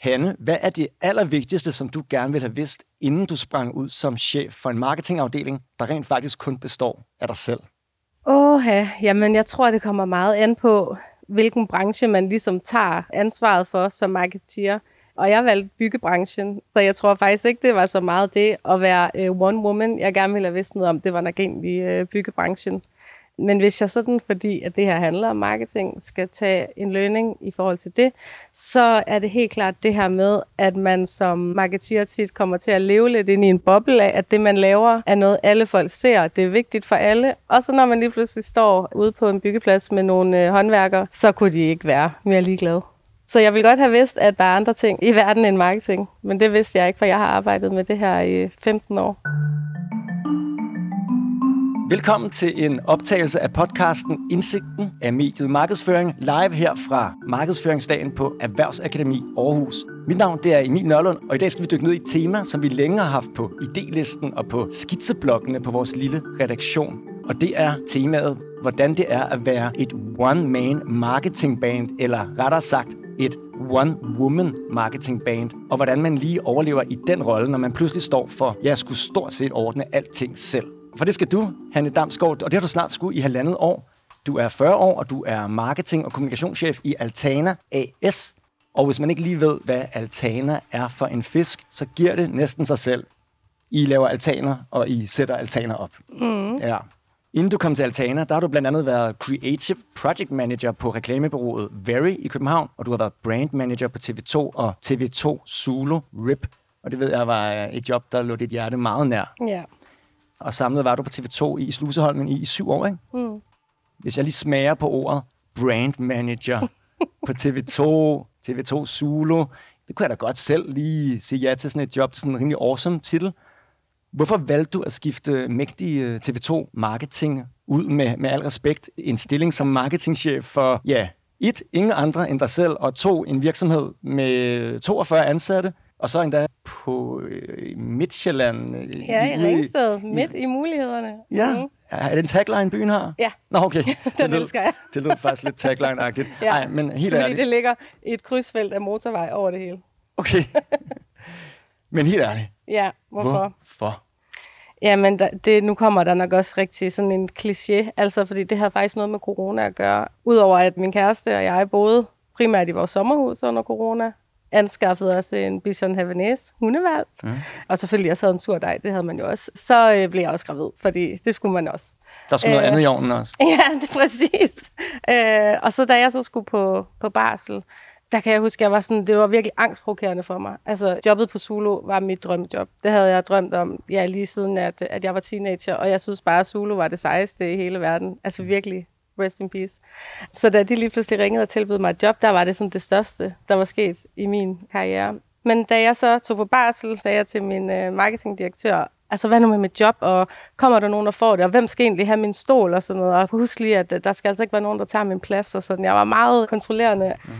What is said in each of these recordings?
Hanne, hvad er det allervigtigste, som du gerne vil have vidst, inden du sprang ud som chef for en marketingafdeling, der rent faktisk kun består af dig selv? Åh, jamen jeg tror, det kommer meget an på, hvilken branche man ligesom tager ansvaret for som marketeer. Og jeg valgte byggebranchen, så jeg tror faktisk ikke, det var så meget det at være uh, one woman. Jeg gerne ville have vidst noget om, det var nok egentlig uh, byggebranchen. Men hvis jeg sådan, fordi at det her handler om marketing, skal tage en lønning i forhold til det, så er det helt klart det her med, at man som marketeer tit kommer til at leve lidt ind i en boble af, at det man laver er noget, alle folk ser. Det er vigtigt for alle. Og så når man lige pludselig står ude på en byggeplads med nogle øh, håndværkere, så kunne de ikke være mere ligeglade. Så jeg vil godt have vidst, at der er andre ting i verden end marketing. Men det vidste jeg ikke, for jeg har arbejdet med det her i øh, 15 år. Velkommen til en optagelse af podcasten Indsigten af mediet Markedsføring, live her fra Markedsføringsdagen på Erhvervsakademi Aarhus. Mit navn det er Emil Nørlund, og i dag skal vi dykke ned i et tema, som vi længe har haft på idélisten og på skitseblokkene på vores lille redaktion. Og det er temaet, hvordan det er at være et one-man marketing band, eller rettere sagt et one-woman marketing band, og hvordan man lige overlever i den rolle, når man pludselig står for, jeg skulle stort set ordne alting selv. For det skal du, Hanne Damsgaard, og det har du snart skulle i halvandet år. Du er 40 år, og du er marketing- og kommunikationschef i Altana AS. Og hvis man ikke lige ved, hvad Altana er for en fisk, så giver det næsten sig selv. I laver altaner, og I sætter altaner op. Mm. Ja. Inden du kom til Altana, der har du blandt andet været Creative Project Manager på reklamebyrået Very i København, og du har været Brand Manager på TV2 og TV2 Zulu RIP. Og det ved jeg var et job, der lå dit hjerte meget nær. Ja. Og samlet var du på TV2 i Sluseholmen i, i syv år, ikke? Mm. Hvis jeg lige smager på ordet Brand Manager på TV2, TV2 Zulu, det kunne jeg da godt selv lige sige ja til sådan et job, til sådan en rimelig awesome titel. Hvorfor valgte du at skifte mægtig øh, TV2 marketing ud med, med al respekt en stilling som marketingchef for, ja, et, ingen andre end dig selv, og to, en virksomhed med 42 ansatte, og så endda på øh, Midtjylland. Øh, ja, i, i Ringsted, midt i, i mulighederne. Ja. Mm. Er det en tagline, byen har? Ja. Nå, okay. Den det elsker jeg. det lyder faktisk lidt tagline-agtigt. ja. Ej, men helt Fordi ærligt. det ligger i et krydsfelt af motorvej over det hele. Okay. men helt ærligt. Ja, hvorfor? Hvorfor? Jamen, det, nu kommer der nok også rigtig sådan en kliché, altså fordi det har faktisk noget med corona at gøre. Udover at min kæreste og jeg boede primært i vores sommerhus under corona, anskaffede os en Bichon Havanese hundevalg, mm. og selvfølgelig også havde en sur dej, det havde man jo også. Så øh, blev jeg også gravid, fordi det skulle man også. Der skulle noget øh, andet i ovnen også. Ja, det er præcis. Øh, og så da jeg så skulle på, på barsel, der kan jeg huske, jeg var sådan, det var virkelig angstprovokerende for mig. Altså, jobbet på Zulu var mit drømmejob. Det havde jeg drømt om, ja, lige siden, at, at jeg var teenager, og jeg synes bare, at Zulu var det sejeste i hele verden. Altså virkelig, rest in peace. Så da de lige pludselig ringede og tilbød mig et job, der var det sådan det største, der var sket i min karriere. Men da jeg så tog på barsel, sagde jeg til min øh, marketingdirektør, altså hvad nu med mit job, og kommer der nogen, der får det, og hvem skal egentlig have min stol og sådan noget, og husk lige, at der skal altså ikke være nogen, der tager min plads, og sådan. Jeg var meget kontrollerende. Mm.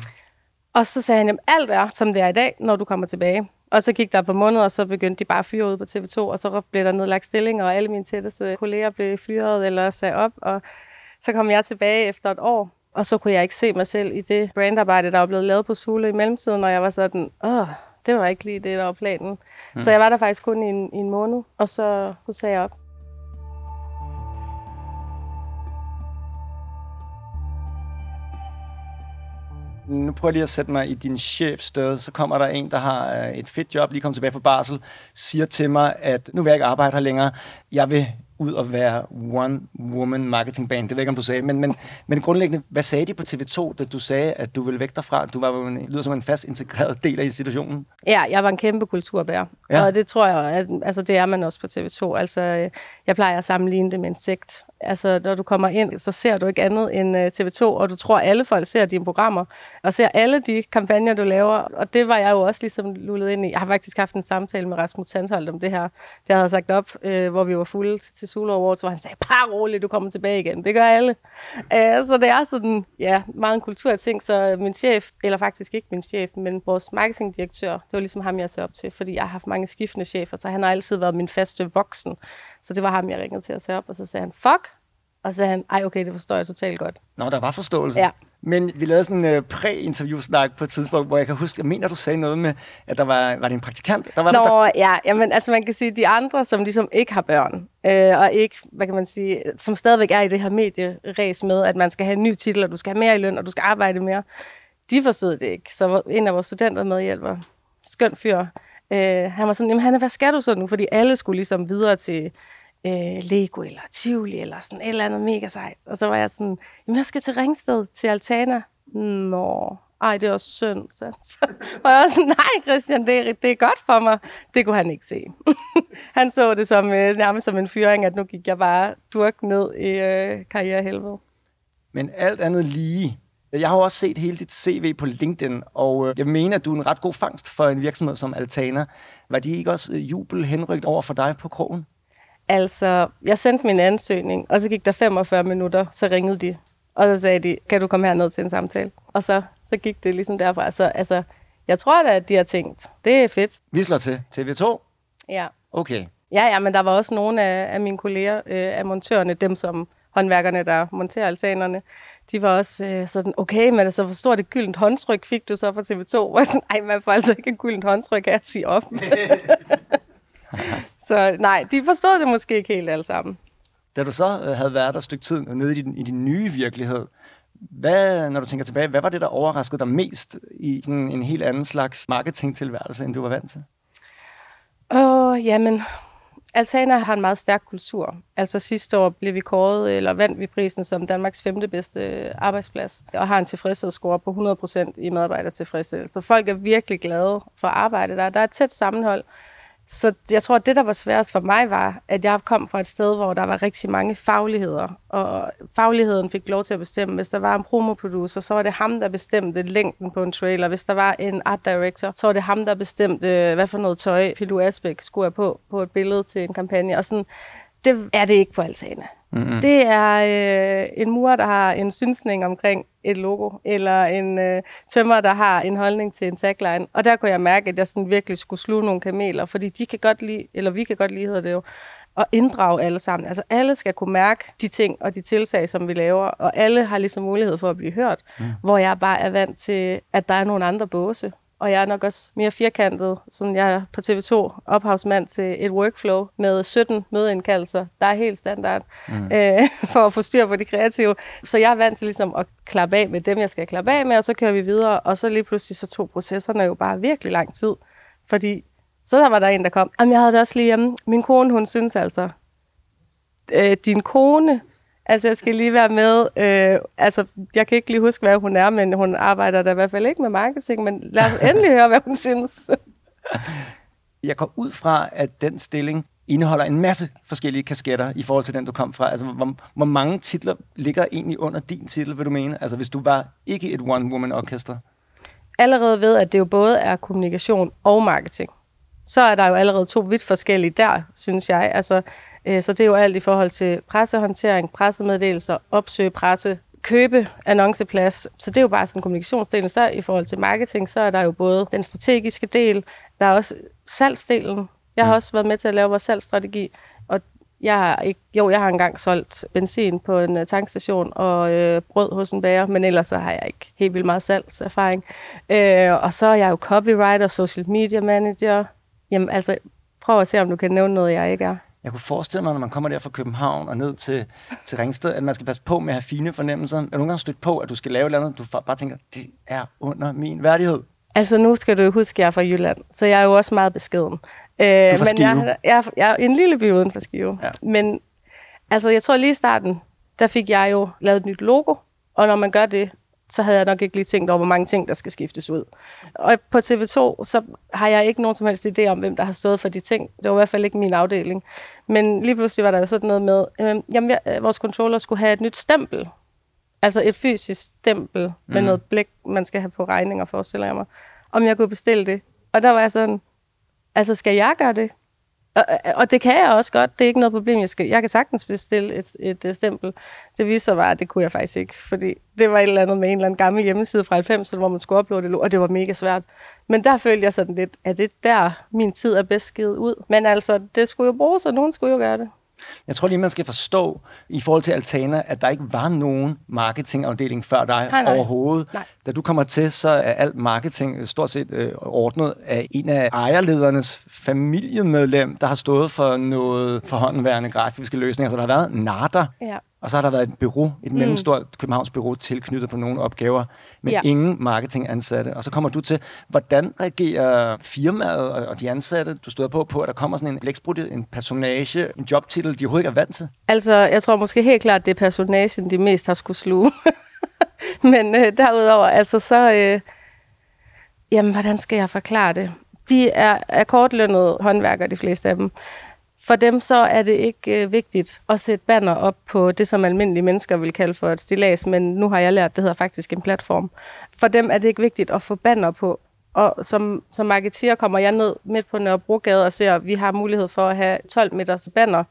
Og så sagde han, jamen alt er, som det er i dag, når du kommer tilbage. Og så gik der på måneder, og så begyndte de bare at fyre ud på TV2, og så blev der nedlagt stillinger, og alle mine tætteste kolleger blev fyret eller sagde op, og så kom jeg tilbage efter et år, og så kunne jeg ikke se mig selv i det brandarbejde, der var blevet lavet på Sule i mellemtiden, og jeg var sådan, åh, det var ikke lige det, der var planen. Mm. Så jeg var der faktisk kun i en, i en måned, og så, så sagde jeg op. nu prøver jeg lige at sætte mig i din chefs sted. Så kommer der en, der har øh, et fedt job, lige kommet tilbage fra barsel, siger til mig, at nu vil jeg ikke arbejde her længere. Jeg vil ud og være one-woman marketing band. Det ved jeg ikke, om du sagde. Men, men, men grundlæggende, hvad sagde de på TV2, da du sagde, at du ville væk derfra? Du var jo en, lyder som en fast integreret del af institutionen. Ja, jeg var en kæmpe kulturbærer. Ja. Og det tror jeg, at, altså det er man også på TV2. Altså, jeg plejer at sammenligne det med en sekt. Altså, når du kommer ind, så ser du ikke andet end øh, TV2, og du tror, at alle folk ser dine programmer, og ser alle de kampagner, du laver. Og det var jeg jo også ligesom lullet ind i. Jeg har faktisk haft en samtale med Rasmus Sandholdt om det her. Det havde jeg sagt op, øh, hvor vi var fulde til Zulu Awards, hvor han sagde, bare roligt, du kommer tilbage igen. Det gør alle. Øh, så det er sådan, ja, meget en kulturting. Så min chef, eller faktisk ikke min chef, men vores marketingdirektør, det var ligesom ham, jeg ser op til, fordi jeg har haft mange skiftende chefer, så han har altid været min faste voksen. Så det var ham, jeg ringede til at se op, og så sagde han, fuck, og så sagde han, ej okay, det forstår jeg totalt godt. Nå, der var forståelse. Ja. Men vi lavede sådan en uh, præ-interview-snak på et tidspunkt, hvor jeg kan huske, jeg mener, du sagde noget med, at der var, var det en praktikant? Der var Nå, der... ja, jamen, altså man kan sige, de andre, som ligesom ikke har børn, øh, og ikke, hvad kan man sige, som stadigvæk er i det her medieræs med, at man skal have en ny titel, og du skal have mere i løn, og du skal arbejde mere, de forstod det ikke. Så en af vores studenter medhjælper, skøn fyr, øh, han var sådan, jamen Hanne, hvad skal du så nu? Fordi alle skulle ligesom videre til øh, Lego eller Tivoli eller sådan et eller andet mega sejt. Og så var jeg sådan, jamen jeg skal til Ringsted, til Altana. Nå, ej, det er også synd. Så, så var jeg også sådan, nej Christian, det er, det er godt for mig. Det kunne han ikke se. han så det som, øh, nærmest som en fyring, at nu gik jeg bare durk ned i øh, karrierehelvede. Men alt andet lige, øh, jeg har jo også set hele dit CV på LinkedIn, og øh, jeg mener, at du er en ret god fangst for en virksomhed som Altana. Var de ikke også øh, jubel henrygt over for dig på krogen? Altså, jeg sendte min ansøgning, og så gik der 45 minutter, så ringede de. Og så sagde de, kan du komme herned til en samtale? Og så, så gik det ligesom derfra. Så altså, jeg tror da, at de har tænkt, det er fedt. Vi slår til. TV2? Ja. Okay. Ja, ja, men der var også nogle af, af mine kolleger, øh, af montørerne, dem som håndværkerne, der monterer altanerne, de var også øh, sådan, okay, men altså, hvor stort et gyldent håndtryk fik du så fra TV2? Hvor jeg sådan, ej, man får altså ikke et gyldent håndtryk af at sige op. så nej, de forstod det måske ikke helt alle sammen. Da du så øh, havde været der et stykke tid nede i din, i din nye virkelighed, hvad, når du tænker tilbage, hvad var det, der overraskede dig mest i sådan en helt anden slags marketingtilværelse, end du var vant til? Åh, oh, jamen, Altana har en meget stærk kultur. Altså sidste år blev vi kåret, eller vandt vi prisen som Danmarks femte bedste arbejdsplads, og har en tilfredshedsscore på 100% i medarbejdertilfredshed. Så folk er virkelig glade for at arbejde der. Der er et tæt sammenhold. Så jeg tror, at det, der var sværest for mig, var, at jeg kom fra et sted, hvor der var rigtig mange fagligheder. Og fagligheden fik lov til at bestemme. Hvis der var en promoproducer, så var det ham, der bestemte længden på en trailer. Hvis der var en art director, så var det ham, der bestemte, hvad for noget tøj Pilu Asbæk skulle have på, på et billede til en kampagne. Og sådan, det er det ikke på Altana. Mm-hmm. Det er øh, en mur, der har en synsning omkring et logo, eller en øh, tømmer, der har en holdning til en tagline. Og der kunne jeg mærke, at jeg sådan virkelig skulle sluge nogle kameler, fordi de kan godt lide, eller vi kan godt lide, hedder det jo, at inddrage alle sammen. Altså alle skal kunne mærke de ting og de tiltag, som vi laver, og alle har ligesom mulighed for at blive hørt, mm. hvor jeg bare er vant til, at der er nogle andre båse og jeg er nok også mere firkantet. Sådan jeg er på TV2 ophavsmand til et workflow med 17 mødeindkaldelser, der er helt standard, mm. øh, for at få styr på de kreative. Så jeg er vant til ligesom at klappe af med dem, jeg skal klappe af med, og så kører vi videre, og så lige pludselig så tog processerne jo bare virkelig lang tid. Fordi så der var der en, der kom, jamen jeg havde det også lige hjemme. Min kone, hun synes altså, øh, din kone Altså, jeg skal lige være med. Øh, altså, jeg kan ikke lige huske, hvad hun er, men hun arbejder da i hvert fald ikke med marketing, men lad os endelig høre, hvad hun synes. jeg går ud fra, at den stilling indeholder en masse forskellige kasketter i forhold til den, du kom fra. Altså, hvor, hvor mange titler ligger egentlig under din titel, vil du mene? Altså, hvis du var ikke et one-woman-orkester? Allerede ved, at det jo både er kommunikation og marketing, så er der jo allerede to vidt forskellige der, synes jeg. Altså, så det er jo alt i forhold til pressehåndtering, pressemeddelelser, opsøge presse, købe annonceplads. Så det er jo bare sådan en kommunikationsdel. Så i forhold til marketing, så er der jo både den strategiske del, der er også salgsdelen. Jeg har mm. også været med til at lave vores salgsstrategi, og jeg har ikke, jo, jeg har engang solgt benzin på en uh, tankstation og øh, brød hos en bager, men ellers så har jeg ikke helt vildt meget salgserfaring. Øh, og så er jeg jo copywriter, social media manager, Jamen altså, prøv at se, om du kan nævne noget, jeg ikke er. Jeg kunne forestille mig, når man kommer der fra København og ned til, til Ringsted, at man skal passe på med at have fine fornemmelser. Er du nogle gange stødt på, at du skal lave et eller andet, du bare tænker, det er under min værdighed? Altså nu skal du huske, at jeg er fra Jylland, så jeg er jo også meget beskeden. Øh, men jeg, jeg, jeg er en lille by uden for Skive. Ja. Men altså, jeg tror lige i starten, der fik jeg jo lavet et nyt logo, og når man gør det, så havde jeg nok ikke lige tænkt over, hvor mange ting, der skal skiftes ud. Og på TV2, så har jeg ikke nogen som helst idé om, hvem der har stået for de ting. Det var i hvert fald ikke min afdeling. Men lige pludselig var der jo sådan noget med, øh, jamen, jeg, vores controller skulle have et nyt stempel. Altså et fysisk stempel mm. med noget blæk, man skal have på regninger, forestiller jeg mig. Om jeg kunne bestille det. Og der var jeg sådan, altså skal jeg gøre det? Og, og det kan jeg også godt. Det er ikke noget problem. Jeg, skal, jeg kan sagtens bestille et, et, et stempel. Det viser sig bare, at det kunne jeg faktisk ikke. Fordi det var et eller andet med en eller anden gammel hjemmeside fra 90'erne, hvor man skulle uploade det, og det var mega svært. Men der følte jeg sådan lidt, at det der min tid er bedst givet ud. Men altså, det skulle jo bruges, og nogen skulle jo gøre det. Jeg tror lige, man skal forstå i forhold til Altana, at der ikke var nogen marketingafdeling før dig Nej, nej. overhovedet. Nej. Da du kommer til, så er alt marketing stort set øh, ordnet af en af ejerledernes familiemedlem, der har stået for noget forhåndenværende grafiske løsninger. Så der har været Narder, Ja. Og så har der været et bureau, et mm. mellemstort Københavns bureau tilknyttet på nogle opgaver, men ja. Ingen marketingansatte. Og så kommer du til, hvordan reagerer firmaet og, og de ansatte, du stod på, på, at der kommer sådan en blæksprutte, en personage, en jobtitel, de overhovedet ikke er vant til? Altså, jeg tror måske helt klart, det er personagen, de mest har skulle sluge. Men øh, derudover, altså så... Øh, jamen, hvordan skal jeg forklare det? De er akkordlønnede håndværkere, de fleste af dem. For dem så er det ikke øh, vigtigt at sætte banner op på det, som almindelige mennesker vil kalde for et stilas, men nu har jeg lært, det hedder faktisk en platform. For dem er det ikke vigtigt at få banner på. Og som, som marketeer kommer jeg ned midt på Nørrebrogade og ser, at vi har mulighed for at have 12 meters banner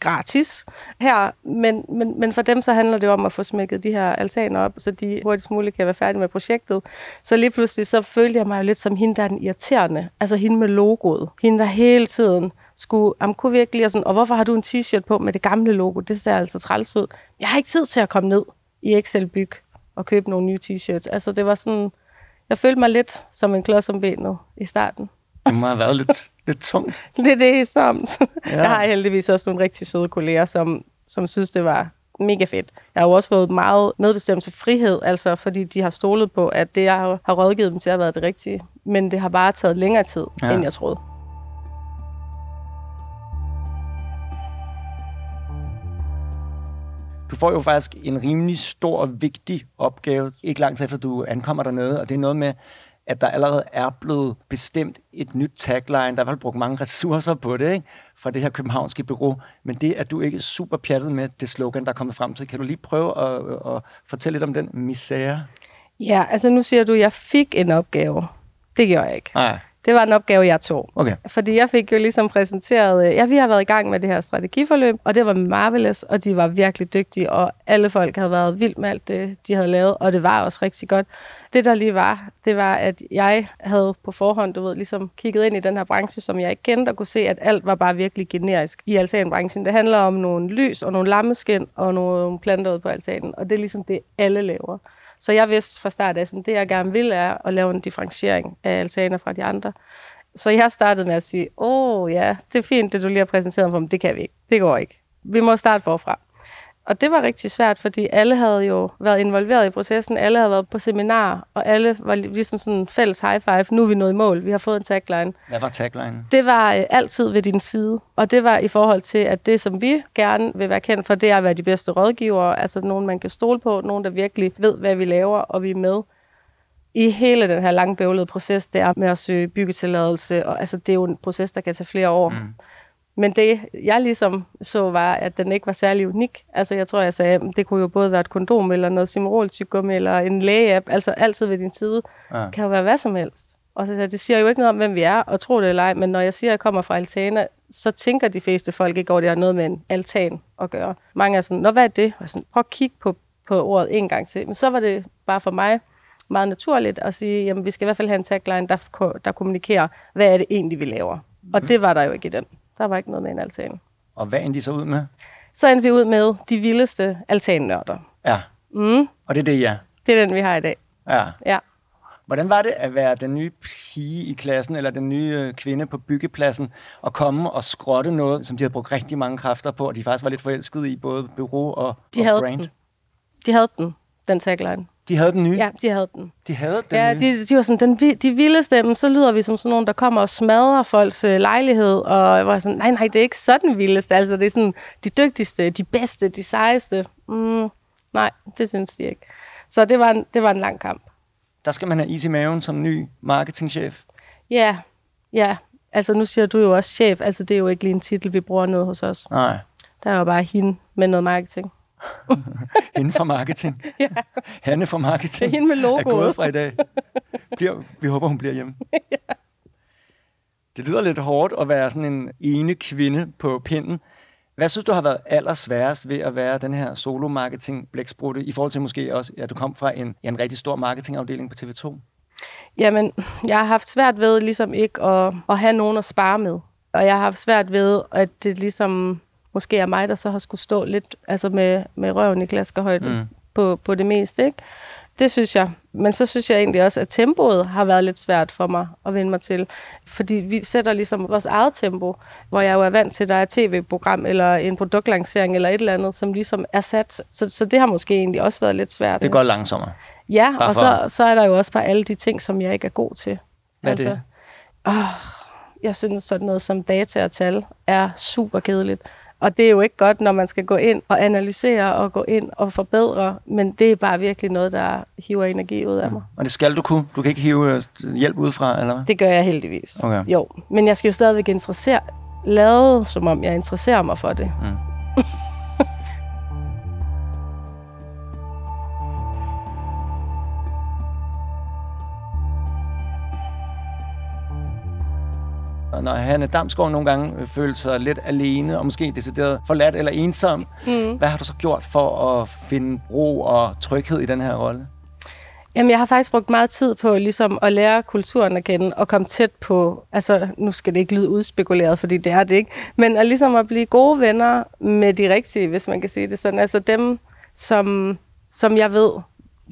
gratis her, men, men, men for dem så handler det om at få smækket de her altaner op, så de hurtigst muligt kan være færdige med projektet. Så lige pludselig så følte jeg mig jo lidt som hende, der er den irriterende, altså hende med logoet. Hende, der hele tiden skulle, jamen, kunne vi ikke lige, og sådan, og hvorfor har du en t-shirt på med det gamle logo? Det ser altså træls ud. Jeg har ikke tid til at komme ned i Excel Byg og købe nogle nye t-shirts. Altså det var sådan, jeg følte mig lidt som en klods om benet i starten. Det må have været lidt, lidt tungt. Lidt ensomt. Ja. Jeg har heldigvis også nogle rigtig søde kolleger, som, som synes, det var mega fedt. Jeg har jo også fået meget medbestemmelse frihed, altså fordi de har stolet på, at det, jeg har rådgivet dem til, har været det rigtige. Men det har bare taget længere tid, ja. end jeg troede. Du får jo faktisk en rimelig stor og vigtig opgave, ikke lang tid efter du ankommer dernede, og det er noget med, at der allerede er blevet bestemt et nyt tagline. Der er i hvert fald brugt mange ressourcer på det, ikke? fra det her københavnske bureau. Men det er du ikke super pjattet med, det slogan, der er kommet frem til. Kan du lige prøve at, at fortælle lidt om den misære? Ja, altså nu siger du, at jeg fik en opgave. Det gjorde jeg ikke. Nej, Det var en opgave, jeg tog. okay. Fordi jeg fik jo ligesom præsenteret, øh, ja, vi har været i gang med det her strategiforløb, og det var Marvelous, og de var virkelig dygtige, og alle folk havde været vildt med alt det, de havde lavet, og det var også rigtig godt. Det der lige var, det var, at jeg havde på forhånd, du ved, ligesom kigget ind i den her branche, som jeg ikke kendte, og kunne se, at alt var bare virkelig generisk i altanbranchen. Det handler om nogle lys og nogle lammeskin og nogle planter ud på altanen, og det er ligesom det, alle laver. Så jeg vidste fra start af, at det jeg gerne vil, er at lave en differentiering af altaner fra de andre. Så jeg startede med at sige, åh oh, ja, det er fint, det du lige har præsenteret for mig, det kan vi ikke. Det går ikke. Vi må starte forfra. Og det var rigtig svært, fordi alle havde jo været involveret i processen, alle havde været på seminar, og alle var li- ligesom sådan en fælles high five, nu er vi nået i mål, vi har fået en tagline. Hvad var tagline? Det var øh, altid ved din side, og det var i forhold til, at det, som vi gerne vil være kendt for, det er at være de bedste rådgivere, altså nogen, man kan stole på, nogen, der virkelig ved, hvad vi laver, og vi er med i hele den her lange bøvlede proces, der med at søge byggetilladelse, og altså, det er jo en proces, der kan tage flere år. Mm. Men det, jeg ligesom så, var, at den ikke var særlig unik. Altså, jeg tror, jeg sagde, at det kunne jo både være et kondom, eller noget simrol eller en lægeapp, altså altid ved din side. Ja. Kan jo være hvad som helst. Og så, det siger jo ikke noget om, hvem vi er, og tro det eller ej, men når jeg siger, at jeg kommer fra Altana, så tænker de fleste folk ikke over, at det har noget med en altan at gøre. Mange er sådan, Nå, hvad er det? Og sådan, Prøv at kigge på, på ordet en gang til. Men så var det bare for mig meget naturligt at sige, jamen vi skal i hvert fald have en tagline, der, der kommunikerer, hvad er det egentlig, vi laver. Og det var der jo ikke i den. Der var ikke noget med en altan. Og hvad endte de så ud med? Så endte vi ud med de vildeste altannørder. Ja, Mm, og det er det, ja. det er den, vi har i dag. ja. Ja. Hvordan var det at være den nye pige i klassen, eller den nye øh, kvinde på byggepladsen, og komme og skrotte noget, som de havde brugt rigtig mange kræfter på, og de faktisk var lidt forelskede i, både bureau og, De og havde brand? den. De havde den, den tagline. De havde den nye? Ja, de havde den. De havde den Ja, nye? de, de var sådan, den, de vildeste, men så lyder vi som sådan nogen, der kommer og smadrer folks øh, lejlighed, og jeg var sådan, nej, nej, det er ikke sådan vildeste, altså det er sådan de dygtigste, de bedste, de sejeste. Mm, nej, det synes de ikke. Så det var en, det var en lang kamp. Der skal man have is i maven som ny marketingchef. Ja, ja, altså nu siger du jo også chef, altså det er jo ikke lige en titel, vi bruger ned hos os. Nej, Der er jo bare hende med noget marketing. hende fra marketing. Ja. Hanne fra marketing. Det er hende med Er logoet. gået fra i dag. Bliver, vi håber, hun bliver hjemme. Det lyder lidt hårdt at være sådan en ene kvinde på pinden. Hvad synes du har været allersværest ved at være den her solo-marketing blæksprutte, i forhold til måske også, at du kom fra en, ja, en rigtig stor marketingafdeling på TV2? Jamen, jeg har haft svært ved ligesom ikke at, at have nogen at spare med. Og jeg har haft svært ved, at det ligesom måske er mig, der så har skulle stå lidt altså med, med røven i klaskerhøjde mm. på, på det meste. Ikke? Det synes jeg. Men så synes jeg egentlig også, at tempoet har været lidt svært for mig at vende mig til. Fordi vi sætter ligesom vores eget tempo, hvor jeg jo er vant til, at der er et tv-program eller en produktlancering eller et eller andet, som ligesom er sat. Så, så det har måske egentlig også været lidt svært. Det går langsommere. Ja, bare og så, så er der jo også bare alle de ting, som jeg ikke er god til. Hvad er altså, det? Åh, jeg synes sådan noget som data og tal er super kedeligt. Og det er jo ikke godt, når man skal gå ind og analysere og gå ind og forbedre, men det er bare virkelig noget, der hiver energi ud af mig. Og det skal du kunne? Du kan ikke hive øh, hjælp udefra, eller hvad? Det gør jeg heldigvis. Okay. Jo, men jeg skal jo stadigvæk interessere, lade som om jeg interesserer mig for det. Mm. Og når Hanne Damsgaard nogle gange øh, føler sig lidt alene, og måske decideret forladt eller ensom, mm. hvad har du så gjort for at finde ro og tryghed i den her rolle? Jamen, jeg har faktisk brugt meget tid på ligesom at lære kulturen at kende og komme tæt på, altså nu skal det ikke lyde udspekuleret, fordi det er det ikke, men at ligesom at blive gode venner med de rigtige, hvis man kan sige det sådan. Altså dem, som, som jeg ved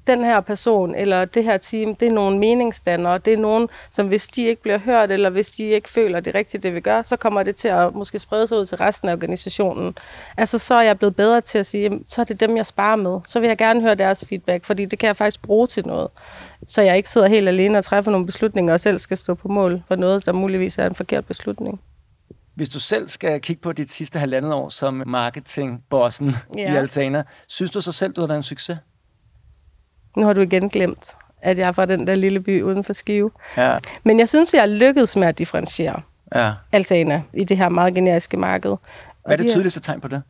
den her person eller det her team, det er nogle meningsdannere. Det er nogen, som hvis de ikke bliver hørt, eller hvis de ikke føler det rigtigt, det vi gør, så kommer det til at måske sprede sig ud til resten af organisationen. Altså, så er jeg blevet bedre til at sige, så er det dem, jeg sparer med. Så vil jeg gerne høre deres feedback, fordi det kan jeg faktisk bruge til noget. Så jeg ikke sidder helt alene og træffer nogle beslutninger, og selv skal stå på mål for noget, der muligvis er en forkert beslutning. Hvis du selv skal kigge på dit sidste halvandet år som marketingbossen ja. i Altana, synes du så selv, du har været en succes? Nu har du igen glemt, at jeg er fra den der lille by uden for Skive. Ja. Men jeg synes, jeg lykkedes med at differentiere ja. Altana i det her meget generiske marked. Hvad er det tydeligste tegn på det?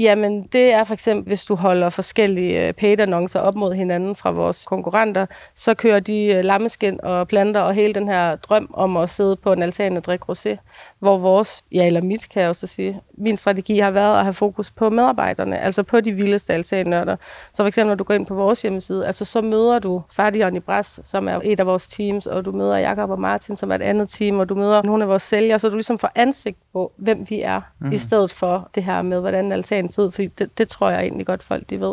Jamen, det er for eksempel, hvis du holder forskellige øh, paid-annoncer op mod hinanden fra vores konkurrenter, så kører de øh, lammeskin og planter og hele den her drøm om at sidde på en altan og drikke rosé, hvor vores, ja eller mit kan jeg også sige, min strategi har været at have fokus på medarbejderne, altså på de vildeste altannørder. Så for eksempel, når du går ind på vores hjemmeside, altså så møder du Fadion i Bras, som er et af vores teams, og du møder Jakob og Martin, som er et andet team, og du møder nogle af vores sælgere, så du ligesom får ansigt på, hvem vi er, mm. i stedet for det her med, hvordan altan ud, fordi det, det tror jeg egentlig godt, folk de ved.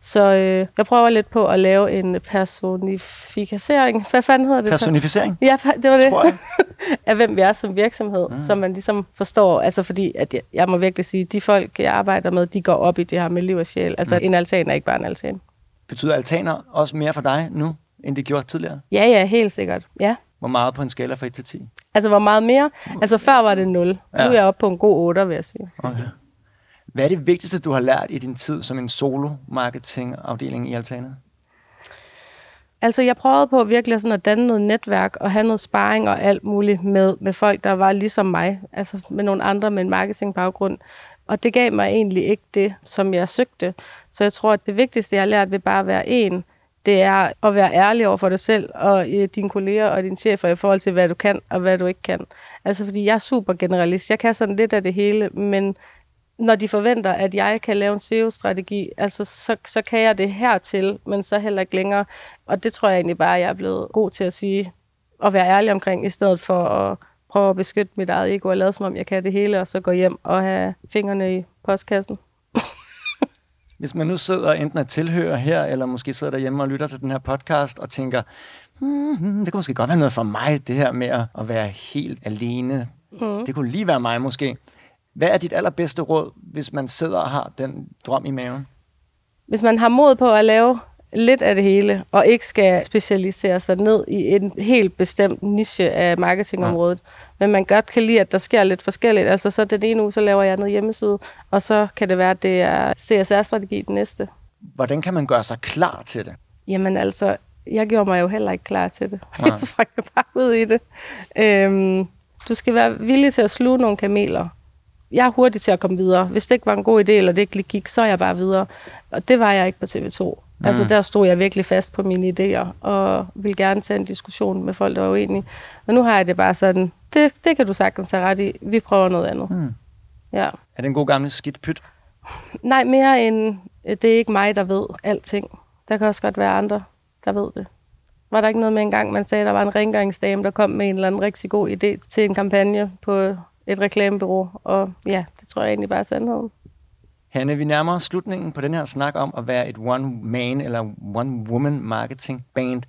Så øh, jeg prøver lidt på at lave en personificering. Hvad fanden hedder det? Personificering? Ja, det var det. Tror jeg. af hvem vi er som virksomhed, mm. så man ligesom forstår, altså fordi, at jeg, jeg må virkelig sige, de folk, jeg arbejder med, de går op i det her med liv og sjæl. Altså mm. en altan er ikke bare en altan. Betyder altaner også mere for dig nu, end det gjorde tidligere? Ja, ja, helt sikkert. Ja. Hvor meget på en skala fra 1 til 10? Altså, hvor meget mere? Altså, før var det 0. Ja. Nu er jeg oppe på en god 8, vil jeg sige. Okay. Hvad er det vigtigste, du har lært i din tid som en solo-marketing-afdeling i Altana? Altså, jeg prøvede på virkelig sådan at danne noget netværk og have noget sparring og alt muligt med, med folk, der var ligesom mig. Altså med nogle andre med en marketingbaggrund. Og det gav mig egentlig ikke det, som jeg søgte. Så jeg tror, at det vigtigste, jeg har lært ved bare at være en, det er at være ærlig over for dig selv og øh, dine kolleger og dine chefer i forhold til, hvad du kan og hvad du ikke kan. Altså, fordi jeg er super generalist. Jeg kan sådan lidt af det hele, men når de forventer, at jeg kan lave en SEO-strategi, altså så, så kan jeg det hertil, men så heller ikke længere. Og det tror jeg egentlig bare, at jeg er blevet god til at sige, og være ærlig omkring, i stedet for at prøve at beskytte mit eget ego og lade som om, jeg kan det hele, og så gå hjem og have fingrene i postkassen. Hvis man nu sidder enten er tilhører her, eller måske sidder derhjemme og lytter til den her podcast og tænker, hmm, det kunne måske godt være noget for mig, det her med at være helt alene. Mm. Det kunne lige være mig måske. Hvad er dit allerbedste råd, hvis man sidder og har den drøm i maven? Hvis man har mod på at lave lidt af det hele, og ikke skal specialisere sig ned i en helt bestemt niche af marketingområdet, ja. men man godt kan lide, at der sker lidt forskelligt. Altså så den ene uge, så laver jeg noget hjemmeside, og så kan det være, at det er CSR-strategi den næste. Hvordan kan man gøre sig klar til det? Jamen altså, jeg gjorde mig jo heller ikke klar til det. Ja. Jeg sprang bare ud i det. Øhm, du skal være villig til at sluge nogle kameler jeg er hurtig til at komme videre. Hvis det ikke var en god idé, eller det ikke gik, så er jeg bare videre. Og det var jeg ikke på TV2. Mm. Altså der stod jeg virkelig fast på mine idéer, og ville gerne tage en diskussion med folk, der var uenige. Og nu har jeg det bare sådan, det, det kan du sagtens have ret i, vi prøver noget andet. Mm. Ja. Er det en god gammel skidt pyt? Nej, mere end, det er ikke mig, der ved alting. Der kan også godt være andre, der ved det. Var der ikke noget med en gang, man sagde, at der var en rengøringsdame, der kom med en eller anden rigtig god idé til en kampagne på et reklamebureau. Og ja, det tror jeg egentlig bare er sandheden. Hanne, vi nærmer os slutningen på den her snak om at være et one-man eller one-woman marketing band.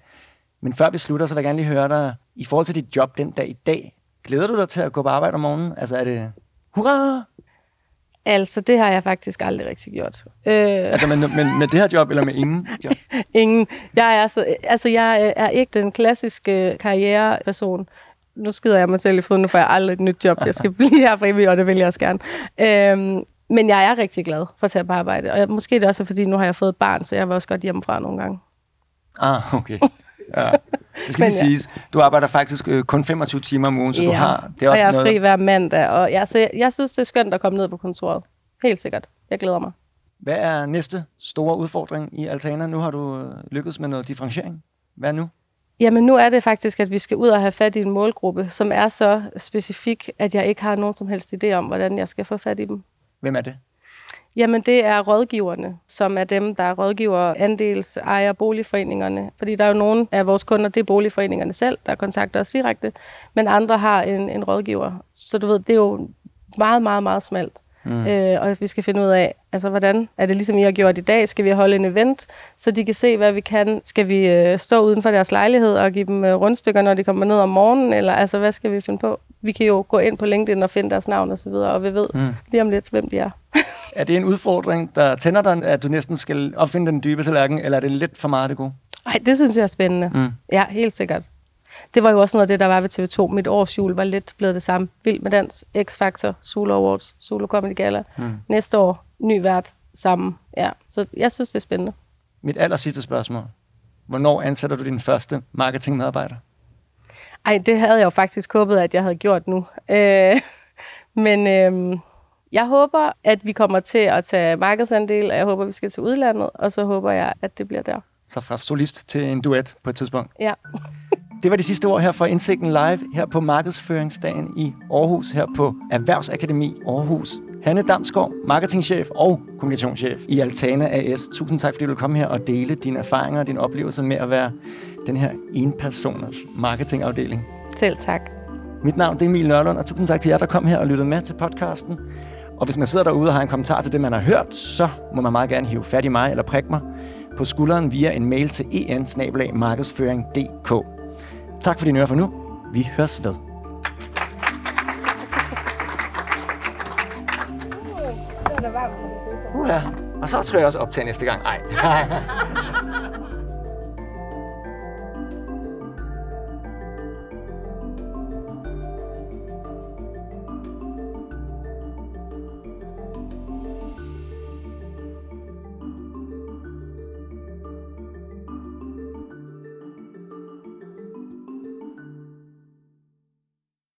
Men før vi slutter, så vil jeg gerne lige høre dig, i forhold til dit job den dag i dag, glæder du dig til at gå på arbejde om morgenen? Altså er det, hurra! Altså, det har jeg faktisk aldrig rigtig gjort. Øh, Altså med, med, med det her job, eller med ingen job? ingen. Jeg er, så, altså, jeg er ikke den klassiske karriereperson. Nu skider jeg mig selv i foden, nu får jeg aldrig et nyt job. Jeg skal blive her evigt, og det vil jeg også gerne. Øhm, men jeg er rigtig glad for at tage på arbejde. Og jeg, måske det er også, fordi nu har jeg fået et barn, så jeg vil også godt hjemmefra nogle gange. Ah, okay. Ja. Det skal Men lige ja. siges. Du arbejder faktisk øh, kun 25 timer om ugen, så du har... Det er og også jeg er noget, fri hver mandag. Og ja, så jeg, jeg synes, det er skønt at komme ned på kontoret. Helt sikkert. Jeg glæder mig. Hvad er næste store udfordring i Altana? Nu har du øh, lykkedes med noget differentiering. Hvad nu? Jamen nu er det faktisk, at vi skal ud og have fat i en målgruppe, som er så specifik, at jeg ikke har nogen som helst idé om, hvordan jeg skal få fat i dem. Hvem er det? Jamen, det er rådgiverne, som er dem, der rådgiver andels ejer boligforeningerne. Fordi der er jo nogle af vores kunder, det er boligforeningerne selv, der kontakter os direkte, men andre har en, en rådgiver. Så du ved, det er jo meget, meget, meget smalt. Mm. Øh, og vi skal finde ud af, altså hvordan er det ligesom I har gjort i dag? Skal vi holde en event, så de kan se, hvad vi kan? Skal vi øh, stå uden for deres lejlighed og give dem øh, rundstykker, når de kommer ned om morgenen? Eller altså, hvad skal vi finde på? Vi kan jo gå ind på LinkedIn og finde deres navn og så videre, og vi ved mm. lige om lidt, hvem de er. Er det en udfordring, der tænder dig, at du næsten skal opfinde den dybe tallerken, eller er det lidt for meget det gode? Ej, det synes jeg er spændende. Mm. Ja, helt sikkert. Det var jo også noget af det, der var ved TV2. Mit årsjul var lidt blevet det samme. Vild med dans, X-Factor, Zulu Awards, Zulu Comedy Gala. Mm. Næste år, ny vært, sammen. Ja, så jeg synes, det er spændende. Mit aller sidste spørgsmål. Hvornår ansætter du din første marketingmedarbejder? Ej, det havde jeg jo faktisk håbet, at jeg havde gjort nu. Øh, men øh, jeg håber, at vi kommer til at tage markedsandel, og jeg håber, at vi skal til udlandet, og så håber jeg, at det bliver der. Så fra solist til en duet på et tidspunkt. Ja. Det var de sidste ord her for Indsigten Live, her på Markedsføringsdagen i Aarhus, her på Erhvervsakademi Aarhus. Hanne Damsgaard, marketingchef og kommunikationschef i Altana AS. Tusind tak, fordi du komme her og dele dine erfaringer og dine oplevelser med at være den her enpersoners marketingafdeling. Selv tak. Mit navn det er Emil Nørlund, og tusind tak til jer, der kom her og lyttede med til podcasten. Og hvis man sidder derude og har en kommentar til det, man har hørt, så må man meget gerne hive fat i mig eller prikke mig på skulderen via en mail til en markedsføring.dk. Tak for dine ører for nu. Vi høres ved. Uh, ja. Og så skal jeg også optage næste gang. Ej.